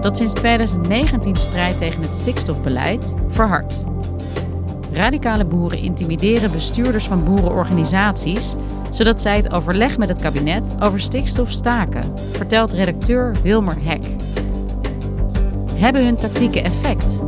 Dat sinds 2019 strijdt tegen het stikstofbeleid, verhardt. Radicale boeren intimideren bestuurders van boerenorganisaties, zodat zij het overleg met het kabinet over stikstof staken, vertelt redacteur Wilmer Hek. Hebben hun tactieken effect?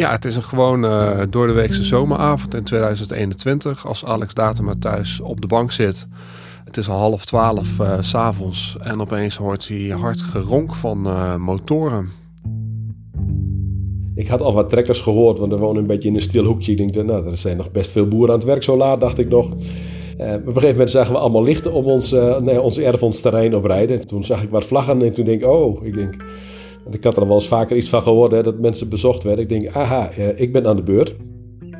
Ja, het is een gewoon uh, door de weekse zomeravond in 2021. Als Alex Datema thuis op de bank zit. Het is al half twaalf uh, s s'avonds en opeens hoort hij hard geronk van uh, motoren. Ik had al wat trekkers gehoord, want we wonen een beetje in een stil hoekje. Ik denk, nou, er zijn nog best veel boeren aan het werk zo laat, dacht ik nog. Op een gegeven moment zagen we allemaal lichten om ons, nee, ons erf, ons terrein oprijden. Toen zag ik wat vlaggen en toen denk ik, oh, ik denk, ik had er wel eens vaker iets van gehoord, hè, dat mensen bezocht werden. Ik denk, aha, ik ben aan de beurt.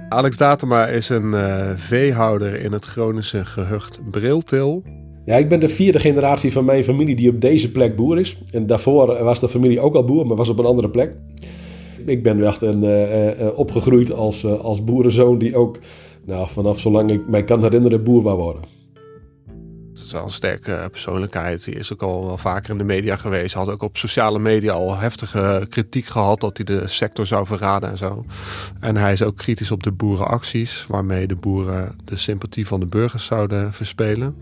Alex Datema is een uh, veehouder in het Groningse gehucht Briltil. Ja, ik ben de vierde generatie van mijn familie die op deze plek boer is. En daarvoor was de familie ook al boer, maar was op een andere plek. Ik ben echt een, uh, uh, opgegroeid als, als boerenzoon die ook nou, vanaf zolang ik mij kan herinneren boer wou worden is wel een sterke persoonlijkheid. Die is ook al wel vaker in de media geweest. Had ook op sociale media al heftige kritiek gehad dat hij de sector zou verraden en zo. En hij is ook kritisch op de boerenacties, waarmee de boeren de sympathie van de burgers zouden verspelen.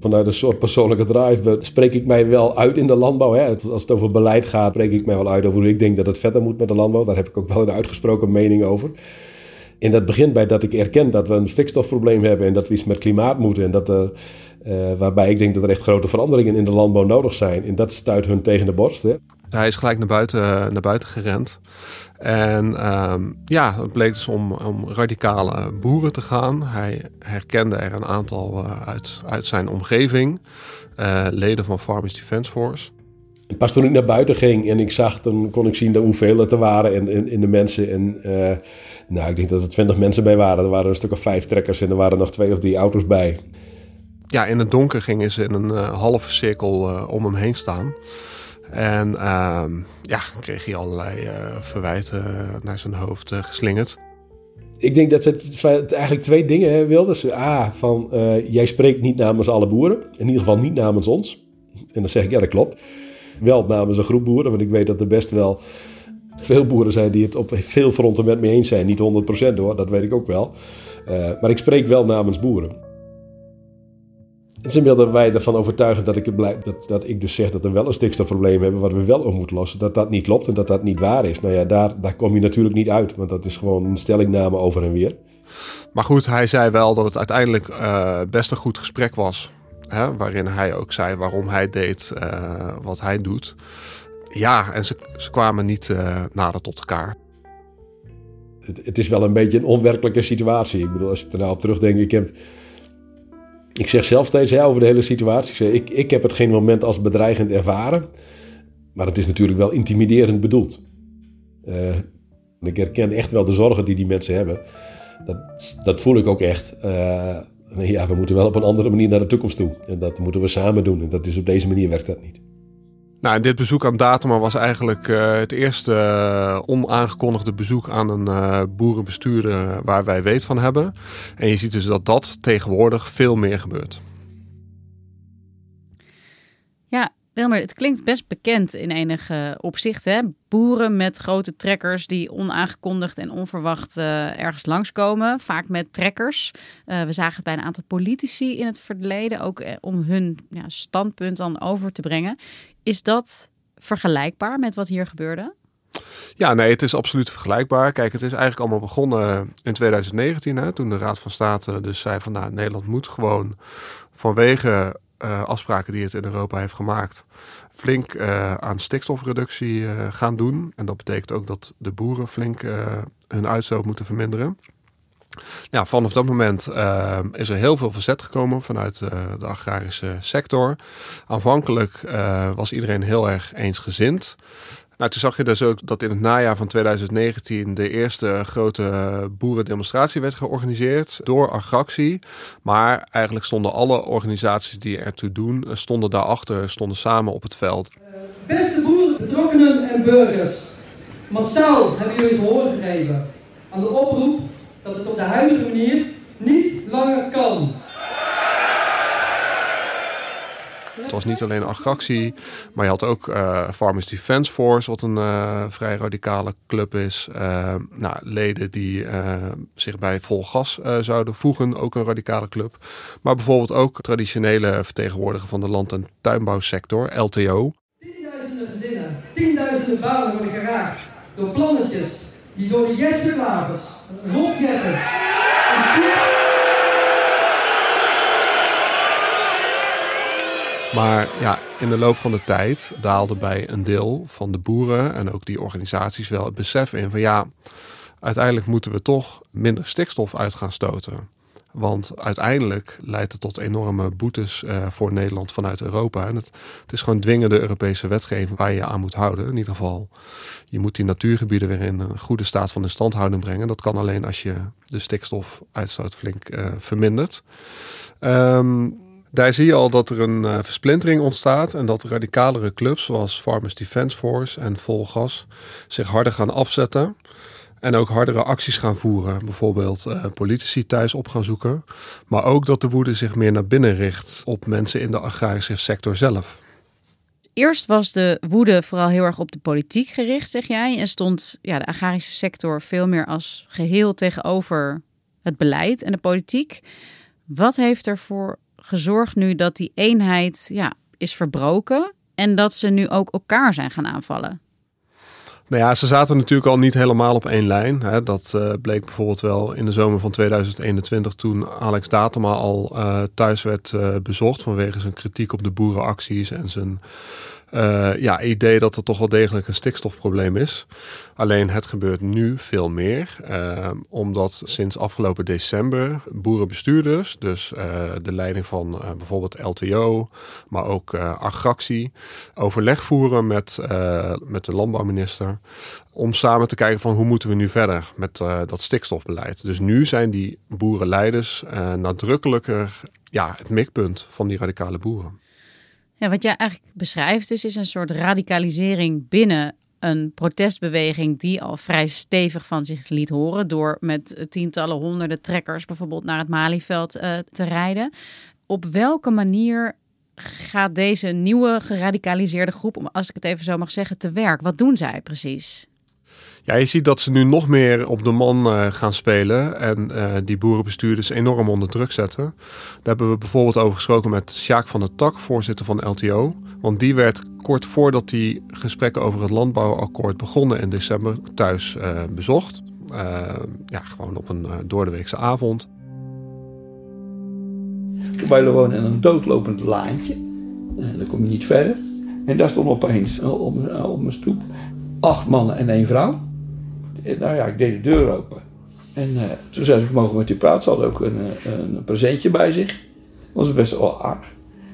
Vanuit een soort persoonlijke drive spreek ik mij wel uit in de landbouw. Hè. Als het over beleid gaat, spreek ik mij wel uit over hoe ik denk dat het verder moet met de landbouw. Daar heb ik ook wel een uitgesproken mening over. En dat begint bij dat ik erken dat we een stikstofprobleem hebben en dat we iets met klimaat moeten. En dat er uh, waarbij ik denk dat er echt grote veranderingen in de landbouw nodig zijn. En dat stuit hun tegen de borst. Hè. Hij is gelijk naar buiten, naar buiten gerend. En um, ja, het bleek dus om, om radicale boeren te gaan. Hij herkende er een aantal uh, uit, uit zijn omgeving. Leden van Farmers Defence Force. Pas toen ik naar buiten ging en ik zag, dan kon ik zien hoeveel het er waren in, in, de mensen. En nou, ik denk dat er twintig mensen bij waren. Er waren een stuk of vijf trekkers en er waren nog twee of drie auto's bij ja, in het donker gingen ze in een uh, halve cirkel uh, om hem heen staan. En uh, ja, kreeg hij allerlei verwijten naar zijn hoofd geslingerd. Ik denk dat ze eigenlijk twee dingen wilden. Ze, A, van jij spreekt niet namens alle boeren. In ieder geval niet namens ons. En dan zeg ik, ja dat klopt. Wel namens een groep boeren, want ik weet dat er best wel veel boeren zijn die het op veel fronten met me eens zijn. Niet 100% hoor, dat weet ik ook wel. maar ik spreek wel namens boeren. Ze wilden wij ervan overtuigen dat ik, het blij, dat, dat ik dus zeg dat we wel een stikstofprobleem hebben wat we wel op moeten lossen. Dat dat niet klopt en dat dat niet waar is. Nou ja, daar, daar kom je natuurlijk niet uit, want dat is gewoon een stellingname over en weer. Maar goed, hij zei wel dat het uiteindelijk uh, best een goed gesprek was. Waarin hij ook zei waarom hij deed uh, wat hij doet. Ja, en ze, ze kwamen niet uh, nader tot elkaar. Het, het, is wel een beetje een onwerkelijke situatie. Ik bedoel, als je er nou op terugdenkt, ik heb ik zeg zelf steeds over de hele situatie. Ik, zeg, ik, ik heb het geen moment als bedreigend ervaren. Maar het is natuurlijk wel intimiderend bedoeld. Uh, ik herken echt wel de zorgen die die mensen hebben. Dat, dat voel ik ook echt. Ja, we moeten wel op een andere manier naar de toekomst toe. En dat moeten we samen doen. En dat is op deze manier werkt dat niet. Nou, dit bezoek aan Datema was eigenlijk uh, het eerste uh, onaangekondigde bezoek aan een uh, boerenbestuurder waar wij weet van hebben. En je ziet dus dat dat tegenwoordig veel meer gebeurt. Ja, Wilmer, het klinkt best bekend in enige opzichten. Boeren met grote trekkers die onaangekondigd en onverwacht uh, ergens langskomen. Vaak met trekkers. Uh, we zagen het bij een aantal politici in het verleden. Ook uh, om hun ja, standpunt dan over te brengen. Is dat vergelijkbaar met wat hier gebeurde? Ja, nee, het is absoluut vergelijkbaar. Kijk, het is eigenlijk allemaal begonnen in 2019, hè, toen de Raad van State dus zei van nou, Nederland moet gewoon vanwege uh, afspraken die het in Europa heeft gemaakt, flink uh, aan stikstofreductie uh, gaan doen. En dat betekent ook dat de boeren flink hun uitstoot moeten verminderen. Vanaf dat moment is er heel veel verzet gekomen vanuit de agrarische sector. Aanvankelijk was iedereen heel erg eensgezind. Nou, toen zag je dus ook dat in het najaar van 2019 de eerste grote boerendemonstratie werd georganiseerd door Agractie. Maar eigenlijk stonden alle organisaties die ertoe doen, stonden daarachter, stonden samen op het veld. Beste boeren, betrokkenen en burgers, massaal hebben jullie gehoor gegeven aan de oproep dat het op de huidige manier niet langer kan. Het was niet alleen agractie, maar je had ook uh, Farmers Defence Force, wat een uh, vrij radicale club is. Uh, nou, leden die zich bij vol gas zouden voegen, ook een radicale club. Maar bijvoorbeeld ook traditionele vertegenwoordiger van de land- en tuinbouwsector, LTO. Tienduizenden gezinnen, tienduizenden banen worden geraakt door plannetjes die door de jessenlagers, rotjetters en Maar ja, in de loop van de tijd daalde bij een deel van de boeren en ook die organisaties wel het besef in van ja, uiteindelijk moeten we toch minder stikstof uit gaan stoten. Want uiteindelijk leidt het tot enorme boetes uh, voor Nederland vanuit Europa. En het, het, is gewoon dwingende Europese wetgeving waar je je aan moet houden. In ieder geval, je moet die natuurgebieden weer in een goede staat van instandhouding brengen. Dat kan alleen als je de stikstofuitstoot flink uh, vermindert. Um, daar zie je al dat er een uh, versplintering ontstaat en dat radicalere clubs zoals Farmers Defence Force en Volgas zich harder gaan afzetten. En ook hardere acties gaan voeren. Bijvoorbeeld uh, politici thuis op gaan zoeken. Maar ook dat de woede zich meer naar binnen richt op mensen in de agrarische sector zelf. Eerst was de woede vooral heel erg op de politiek gericht, zeg jij. En stond ja, de agrarische sector veel meer als geheel tegenover het beleid en de politiek. Wat heeft ervoor gezorgd nu dat die eenheid ja, is verbroken en dat ze nu ook elkaar zijn gaan aanvallen? Nou ja, ze zaten natuurlijk al niet helemaal op één lijn. Dat uh, bleek bijvoorbeeld wel in de zomer van 2021 toen Alex Datema al uh, thuis werd uh, bezocht vanwege zijn kritiek op de boerenacties en zijn uh, ja, idee dat er toch wel degelijk een stikstofprobleem is. Alleen het gebeurt nu veel meer, uh, omdat sinds afgelopen december boerenbestuurders, dus uh, de leiding van bijvoorbeeld LTO, maar ook Agractie, overleg voeren met, met de landbouwminister om samen te kijken van hoe moeten we nu verder met dat stikstofbeleid. Dus nu zijn die boerenleiders nadrukkelijker ja, het mikpunt van die radicale boeren. Ja, wat jij eigenlijk beschrijft dus is een soort radicalisering binnen een protestbeweging die al vrij stevig van zich liet horen door met tientallen, honderden trekkers bijvoorbeeld naar het Malieveld uh, te rijden. Op welke manier gaat deze nieuwe geradicaliseerde groep, als ik het even zo mag zeggen, te werk? Wat doen zij precies? Ja, je ziet dat ze nu nog meer op de man uh, gaan spelen en uh, die boerenbestuurders enorm onder druk zetten. Daar hebben we bijvoorbeeld over gesproken met Sjaak van der Tak, voorzitter van LTO. Want die werd kort voordat die gesprekken over het landbouwakkoord begonnen in december thuis uh, bezocht. ja, gewoon op een doordeweekse avond. Wij wonen in een doodlopend laantje. En dan kom je niet verder. En daar stond opeens op, op mijn stoep acht mannen en één vrouw. Nou ja, ik deed de deur open. En uh, toen zei ze, mogen met u praten. Ze hadden ook een, eh, een presentje bij zich. Dat was best wel aardig.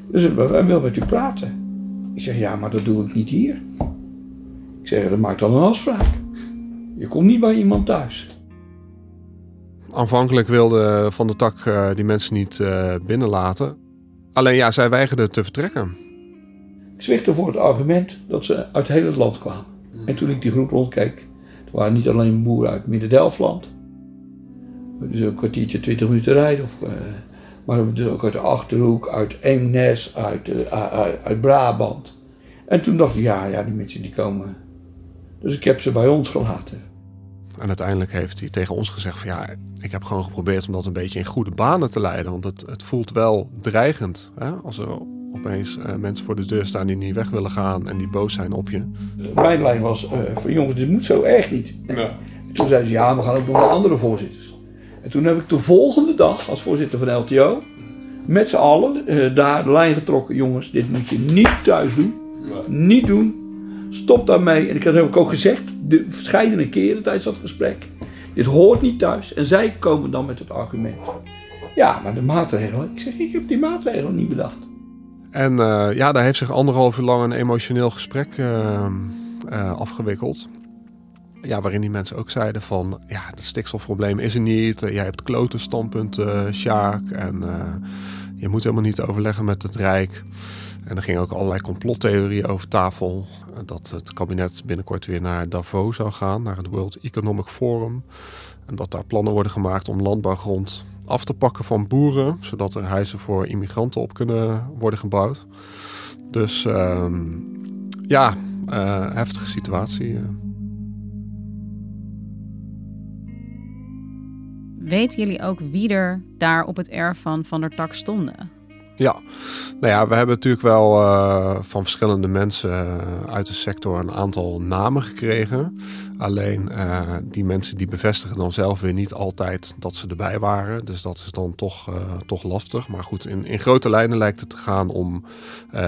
Dus wij willen met u praten. Ik zeg, ja, maar dat doe ik niet hier. Ik zeg, dat maakt dan een afspraak. Je komt niet bij iemand thuis. Aanvankelijk wilde Van de Tak die mensen niet binnenlaten. Alleen ja, zij weigerden te vertrekken. Ik zwichtte voor het argument dat ze uit heel het land kwamen. En toen ik die groep rondkeek, er waren niet alleen boeren uit Midden-Delfland, dus een kwartiertje, twintig minuten rijden, of, uh, maar dus ook uit de Achterhoek, uit Eemnes, uit, uit, uit, Brabant. En toen dacht ik, ja, ja, die mensen die komen. Dus ik heb ze bij ons gelaten. En uiteindelijk heeft hij tegen ons gezegd van ja, ik heb gewoon geprobeerd om dat een beetje in goede banen te leiden. Want het, het voelt wel dreigend hè? als er opeens uh, mensen voor de deur staan die niet weg willen gaan en die boos zijn op je. Mijn lijn was uh, van jongens, dit moet zo erg niet. Ja. Toen zeiden ze ja, we gaan ook doen met andere voorzitters. En toen heb ik de volgende dag als voorzitter van LTO met z'n allen uh, daar de lijn getrokken. Jongens, dit moet je niet thuis doen. Ja. Niet doen. Stop daarmee. En ik heb ook gezegd, de verschillende keren tijdens dat gesprek. Dit hoort niet thuis. En zij komen dan met het argument. Ja, maar de maatregelen. Ik zeg, ik heb die maatregelen niet bedacht. En uh, ja, daar heeft zich anderhalf uur lang een emotioneel gesprek uh, uh, afgewikkeld. Ja, waarin die mensen ook zeiden van... ja, het stikstofprobleem is er niet. jij hebt klote standpunten, Sjaak. En je moet helemaal niet overleggen met het Rijk. En er gingen ook allerlei complottheorieën over tafel. Dat het kabinet binnenkort weer naar Davos zou gaan, naar het World Economic Forum. En dat daar plannen worden gemaakt om landbouwgrond af te pakken van boeren, zodat er huizen voor immigranten op kunnen worden gebouwd. Dus uh, ja, uh, heftige situatie. Weten jullie ook wie er daar op het erf van Van der Tak stonden? Ja, nou ja, we hebben natuurlijk wel uh, van verschillende mensen uh, uit de sector een aantal namen gekregen. Alleen uh, die mensen die bevestigen dan zelf weer niet altijd dat ze erbij waren. Dus dat is dan toch, toch lastig. Maar goed, in, in grote lijnen lijkt het te gaan om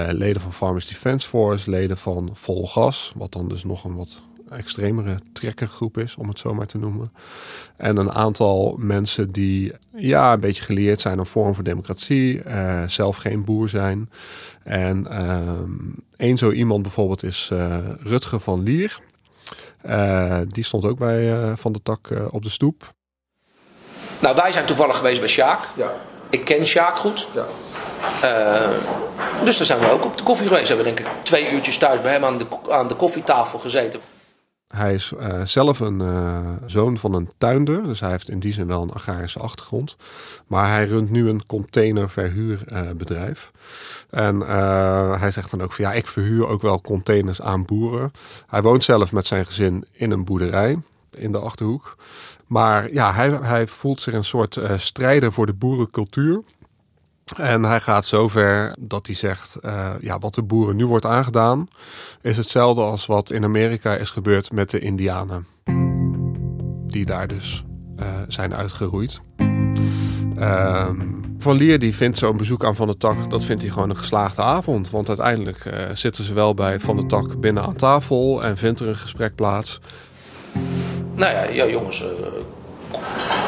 leden van Farmers Defence Force, leden van Volgas, wat dan dus nog een wat extremere trekkergroep is, om het zo maar te noemen. En een aantal mensen die ja, een beetje geleerd zijn aan vorm voor democratie, uh, zelf geen boer zijn. En uh, één zo iemand bijvoorbeeld is uh, Rutger van Lier. die stond ook bij Van de Tak op de stoep. Nou, wij zijn toevallig geweest bij Sjaak. Ja. Ik ken Sjaak goed. Ja. dus daar zijn we ook op de koffie geweest. We hebben denk ik twee uurtjes thuis bij hem aan de, aan de koffietafel gezeten. Hij is uh, zelf een uh, zoon van een tuinder, dus hij heeft in die zin wel een agrarische achtergrond. Maar hij runt nu een containerverhuurbedrijf. En hij zegt dan ook van ja, ik verhuur ook wel containers aan boeren. Hij woont zelf met zijn gezin in een boerderij in de Achterhoek. Maar ja, hij, hij voelt zich een soort strijder voor de boerencultuur. En hij gaat zover dat hij zegt: uh, ja, wat de boeren nu wordt aangedaan, is hetzelfde als wat in Amerika is gebeurd met de Indianen. Die daar dus uh, zijn uitgeroeid. Uh, van Lier die vindt zo'n bezoek aan Van der Tak, dat vindt hij gewoon een geslaagde avond. Want uiteindelijk uh, zitten ze wel bij Van der Tak binnen aan tafel en vindt er een gesprek plaats. Nou ja, ja jongens,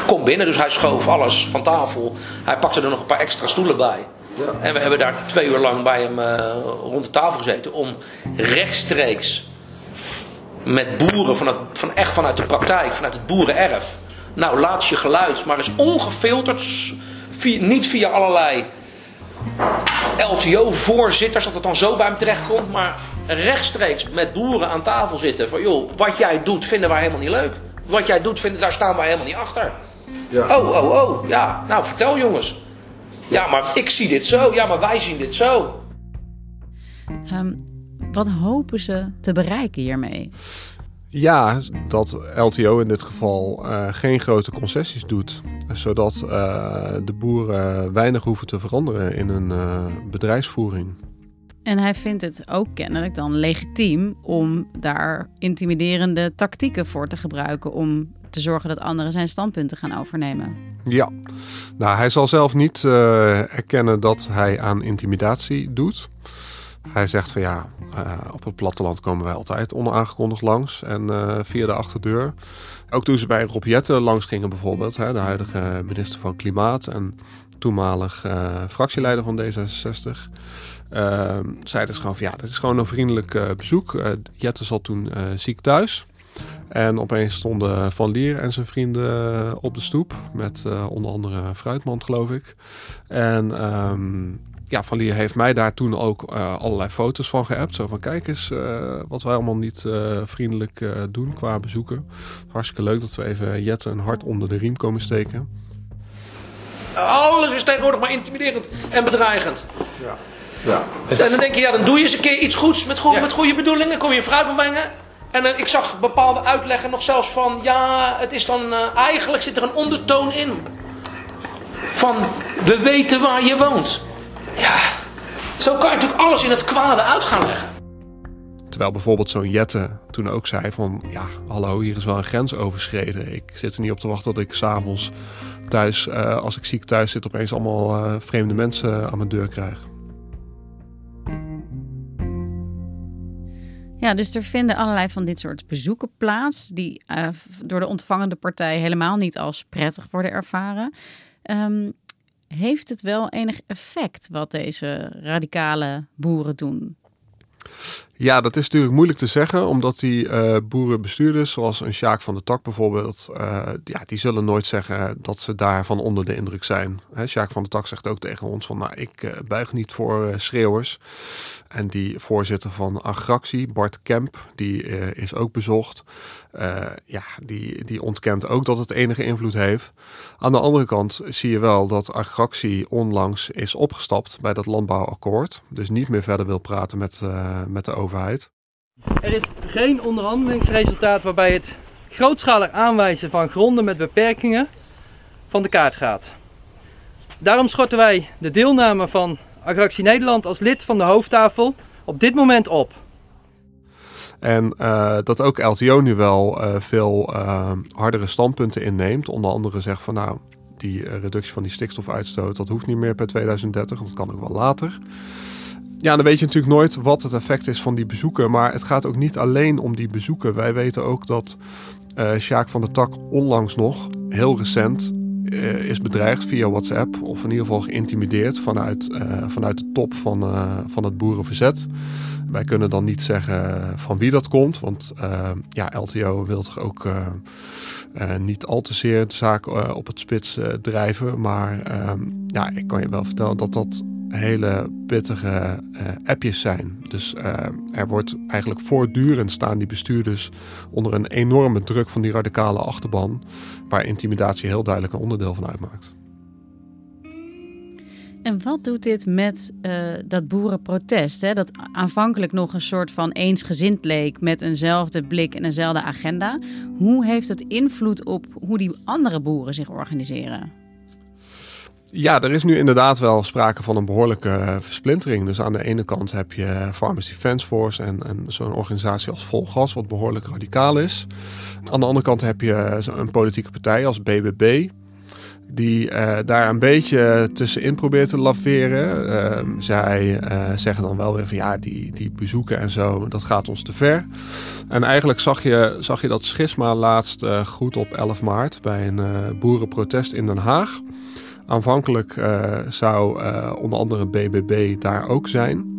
kom binnen. Dus hij schoof alles van tafel. Hij pakte er nog een paar extra stoelen bij. Ja. En we hebben daar twee uur lang bij hem uh, rond de tafel gezeten. Om rechtstreeks met boeren, van, het, van echt vanuit de praktijk, vanuit het boerenerf. Nou, laat je geluid maar eens ongefilterd. Via, niet via allerlei LTO-voorzitters, dat het dan zo bij hem terechtkomt. Maar rechtstreeks met boeren aan tafel zitten. Van joh, wat jij doet vinden wij helemaal niet leuk. Wat jij doet, vinden, daar staan wij helemaal niet achter. Ja. Oh, oh, oh. Ja, nou vertel jongens. Ja, maar ik zie dit zo. Ja, maar wij zien dit zo. Um, wat hopen ze te bereiken hiermee? Ja, dat LTO in dit geval uh, geen grote concessies doet. Zodat uh, de boeren weinig hoeven te veranderen in hun uh, bedrijfsvoering. En hij vindt het ook kennelijk dan legitiem om daar intimiderende tactieken voor te gebruiken om te zorgen dat anderen zijn standpunten gaan overnemen. Ja, nou hij zal zelf niet uh, erkennen dat hij aan intimidatie doet. Hij zegt van ja, uh, op het platteland komen wij altijd onaangekondigd langs en uh, via de achterdeur. Ook toen ze bij Rob Jetten langs gingen bijvoorbeeld, hè, de huidige minister van Klimaat en toenmalig fractieleider van D66. Uh, zei dus gewoon van ja, dat is gewoon een vriendelijk bezoek. Jette zat toen ziek thuis. En opeens stonden Van Lier en zijn vrienden op de stoep. Met onder andere fruitmand, geloof ik. En um, ja, Van Lier heeft mij daar toen ook allerlei foto's van geappt. Zo van, kijk eens wat wij allemaal niet vriendelijk doen qua bezoeken. Hartstikke leuk dat we even Jette een hart onder de riem komen steken. Alles is tegenwoordig maar intimiderend en bedreigend. Ja. Ja. En dan denk je, ja, dan doe je eens een keer iets goeds met, goed, met goede bedoelingen. Kom je vooruit brengen. En uh, ik zag bepaalde uitleggen nog zelfs van, ja, het is dan, uh, eigenlijk zit er een ondertoon in. Van, we weten waar je woont. Ja, zo kan je natuurlijk alles in het kwade uit gaan leggen. Terwijl bijvoorbeeld zo'n Jette toen ook zei van... ja, hallo, hier is wel een grens overschreden. Ik zit er niet op te wachten dat ik s'avonds thuis... Uh, als ik ziek thuis zit, opeens allemaal vreemde mensen aan mijn deur krijg. Ja, dus er vinden allerlei van dit soort bezoeken plaats... die uh, door de ontvangende partij helemaal niet als prettig worden ervaren. Um, heeft het wel enig effect wat deze radicale boeren doen? Ja, dat is natuurlijk moeilijk te zeggen, omdat die uh, boerenbestuurders, zoals een Sjaak van de Tak bijvoorbeeld, uh, ja, die zullen nooit zeggen dat ze daarvan onder de indruk zijn. Hè, Sjaak van de Tak zegt ook tegen ons van, nou, ik uh, buig niet voor schreeuwers. En die voorzitter van Agractie, Bart Kemp, die is ook bezocht. ja, die, die ontkent ook dat het enige invloed heeft. Aan de andere kant zie je wel dat Agractie onlangs is opgestapt bij dat landbouwakkoord. Dus niet meer verder wil praten met, met de overheid overheid. Er is geen onderhandelingsresultaat waarbij het grootschalig aanwijzen van gronden met beperkingen van de kaart gaat. Daarom schorten wij de deelname van Agractie Nederland als lid van de hoofdtafel op dit moment op. En uh, dat ook LTO nu wel uh, veel uh, hardere standpunten inneemt. Onder andere zegt van nou, die reductie van die stikstofuitstoot, dat hoeft niet meer per 2030, dat kan ook wel later. Ja, dan weet je natuurlijk nooit wat het effect is van die bezoeken. Maar het gaat ook niet alleen om die bezoeken. Wij weten ook dat uh, Sjaak van der Tak onlangs nog, heel recent, uh, is bedreigd via WhatsApp. Of in ieder geval geïntimideerd vanuit, uh, vanuit de top van, van het boerenverzet. Wij kunnen dan niet zeggen van wie dat komt. Want ja, LTO wil toch ook niet al te zeer de zaak op het spits drijven. Maar ehm, ja, ik kan je wel vertellen dat dat hele pittige uh, appjes zijn. Dus uh, er wordt eigenlijk voortdurend staan die bestuurders onder een enorme druk van die radicale achterban, waar intimidatie heel duidelijk een onderdeel van uitmaakt. En wat doet dit met uh, dat boerenprotest? Hè? Dat aanvankelijk nog een soort van eensgezind leek met eenzelfde blik en eenzelfde agenda. Hoe heeft het invloed op hoe die andere boeren zich organiseren? Ja, er is nu inderdaad wel sprake van een behoorlijke uh, versplintering. Dus aan de ene kant heb je Farmers Defence Force en, zo'n organisatie als Volgas, wat behoorlijk radicaal is. Aan de andere kant heb je een politieke partij als BBB, die uh, daar een beetje tussenin probeert te laveren. Uh, zij zeggen dan wel weer van ja, die, die bezoeken en zo, dat gaat ons te ver. En eigenlijk zag je, zag je dat schisma laatst goed op 11 maart bij een boerenprotest in Den Haag. Aanvankelijk uh, zou uh, onder andere BBB daar ook zijn.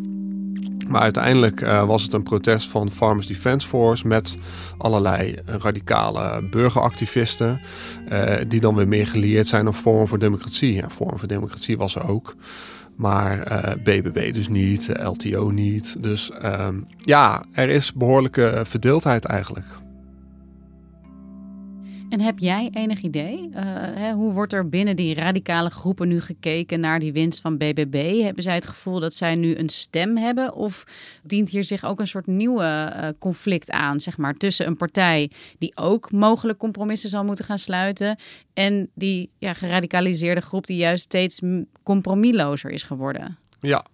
Maar uiteindelijk uh, was het een protest van Farmers Defence Force met allerlei radicale burgeractivisten. die dan weer meer gelieerd zijn op Forum voor Democratie. Ja, Forum voor Democratie was er ook. Maar BBB dus niet, LTO niet. Dus ehm, ja, er is behoorlijke verdeeldheid eigenlijk. En heb jij enig idee? Hè, hoe wordt er binnen die radicale groepen nu gekeken naar die winst van BBB? Hebben zij het gevoel dat zij nu een stem hebben? Of dient hier zich ook een soort nieuwe uh, conflict aan, zeg maar, tussen een partij die ook mogelijk compromissen zal moeten gaan sluiten en die ja, geradicaliseerde groep die juist steeds compromislozer is geworden? Ja,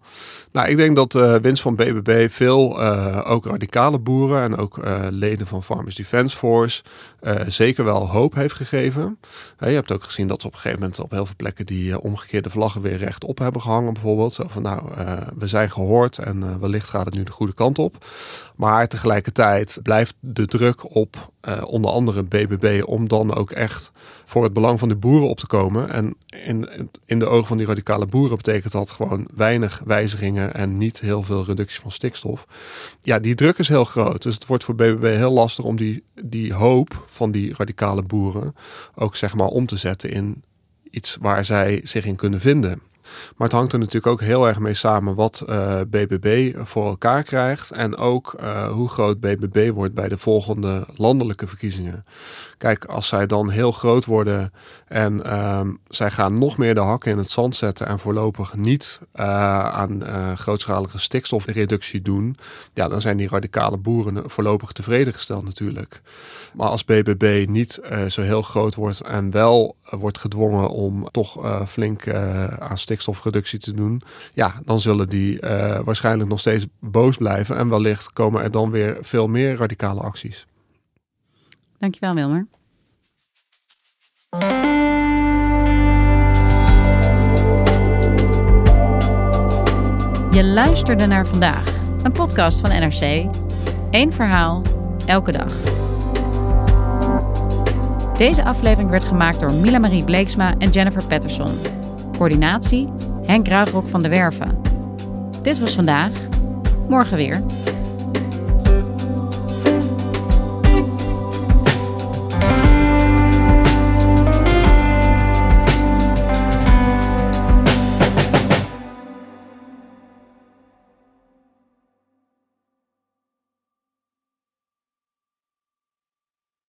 nou ik denk dat de uh, winst van BBB veel uh, ook radicale boeren en ook uh, leden van Farmers Defence Force zeker wel hoop heeft gegeven. je hebt ook gezien dat ze op een gegeven moment op heel veel plekken die omgekeerde vlaggen weer rechtop hebben gehangen bijvoorbeeld. Zo van nou, we zijn gehoord en wellicht gaat het nu de goede kant op. Maar tegelijkertijd blijft de druk op onder andere BBB om dan ook echt voor het belang van de boeren op te komen. En in, in de ogen van die radicale boeren betekent dat gewoon weinig wijzigingen en niet heel veel reductie van stikstof. Ja, die druk is heel groot. Dus het wordt voor BBB heel lastig om die, die hoop van die radicale boeren ook zeg maar om te zetten in iets waar zij zich in kunnen vinden. Maar het hangt er natuurlijk ook heel erg mee samen wat BBB eh, voor elkaar krijgt. En ook uh, hoe groot BBB wordt bij de volgende landelijke verkiezingen. Kijk, als zij dan heel groot worden en uh, zij gaan nog meer de hakken in het zand zetten en voorlopig niet uh, aan grootschalige stikstofreductie doen, ja, dan zijn die radicale boeren voorlopig tevreden gesteld natuurlijk. Maar als BBB niet zo heel groot wordt en wel wordt gedwongen om toch uh, flink aan stikstofreductie te doen, ja, dan zullen die waarschijnlijk nog steeds boos blijven. En wellicht komen er dan weer veel meer radicale acties. Dankjewel, Wilmer. Je luisterde naar vandaag, een podcast van NRC. Eén verhaal, elke dag. Deze aflevering werd gemaakt door Mila Marie Bleeksma en Jennifer Patterson. Coördinatie Henk Ruigrok van de Werven. Dit was vandaag. Morgen weer.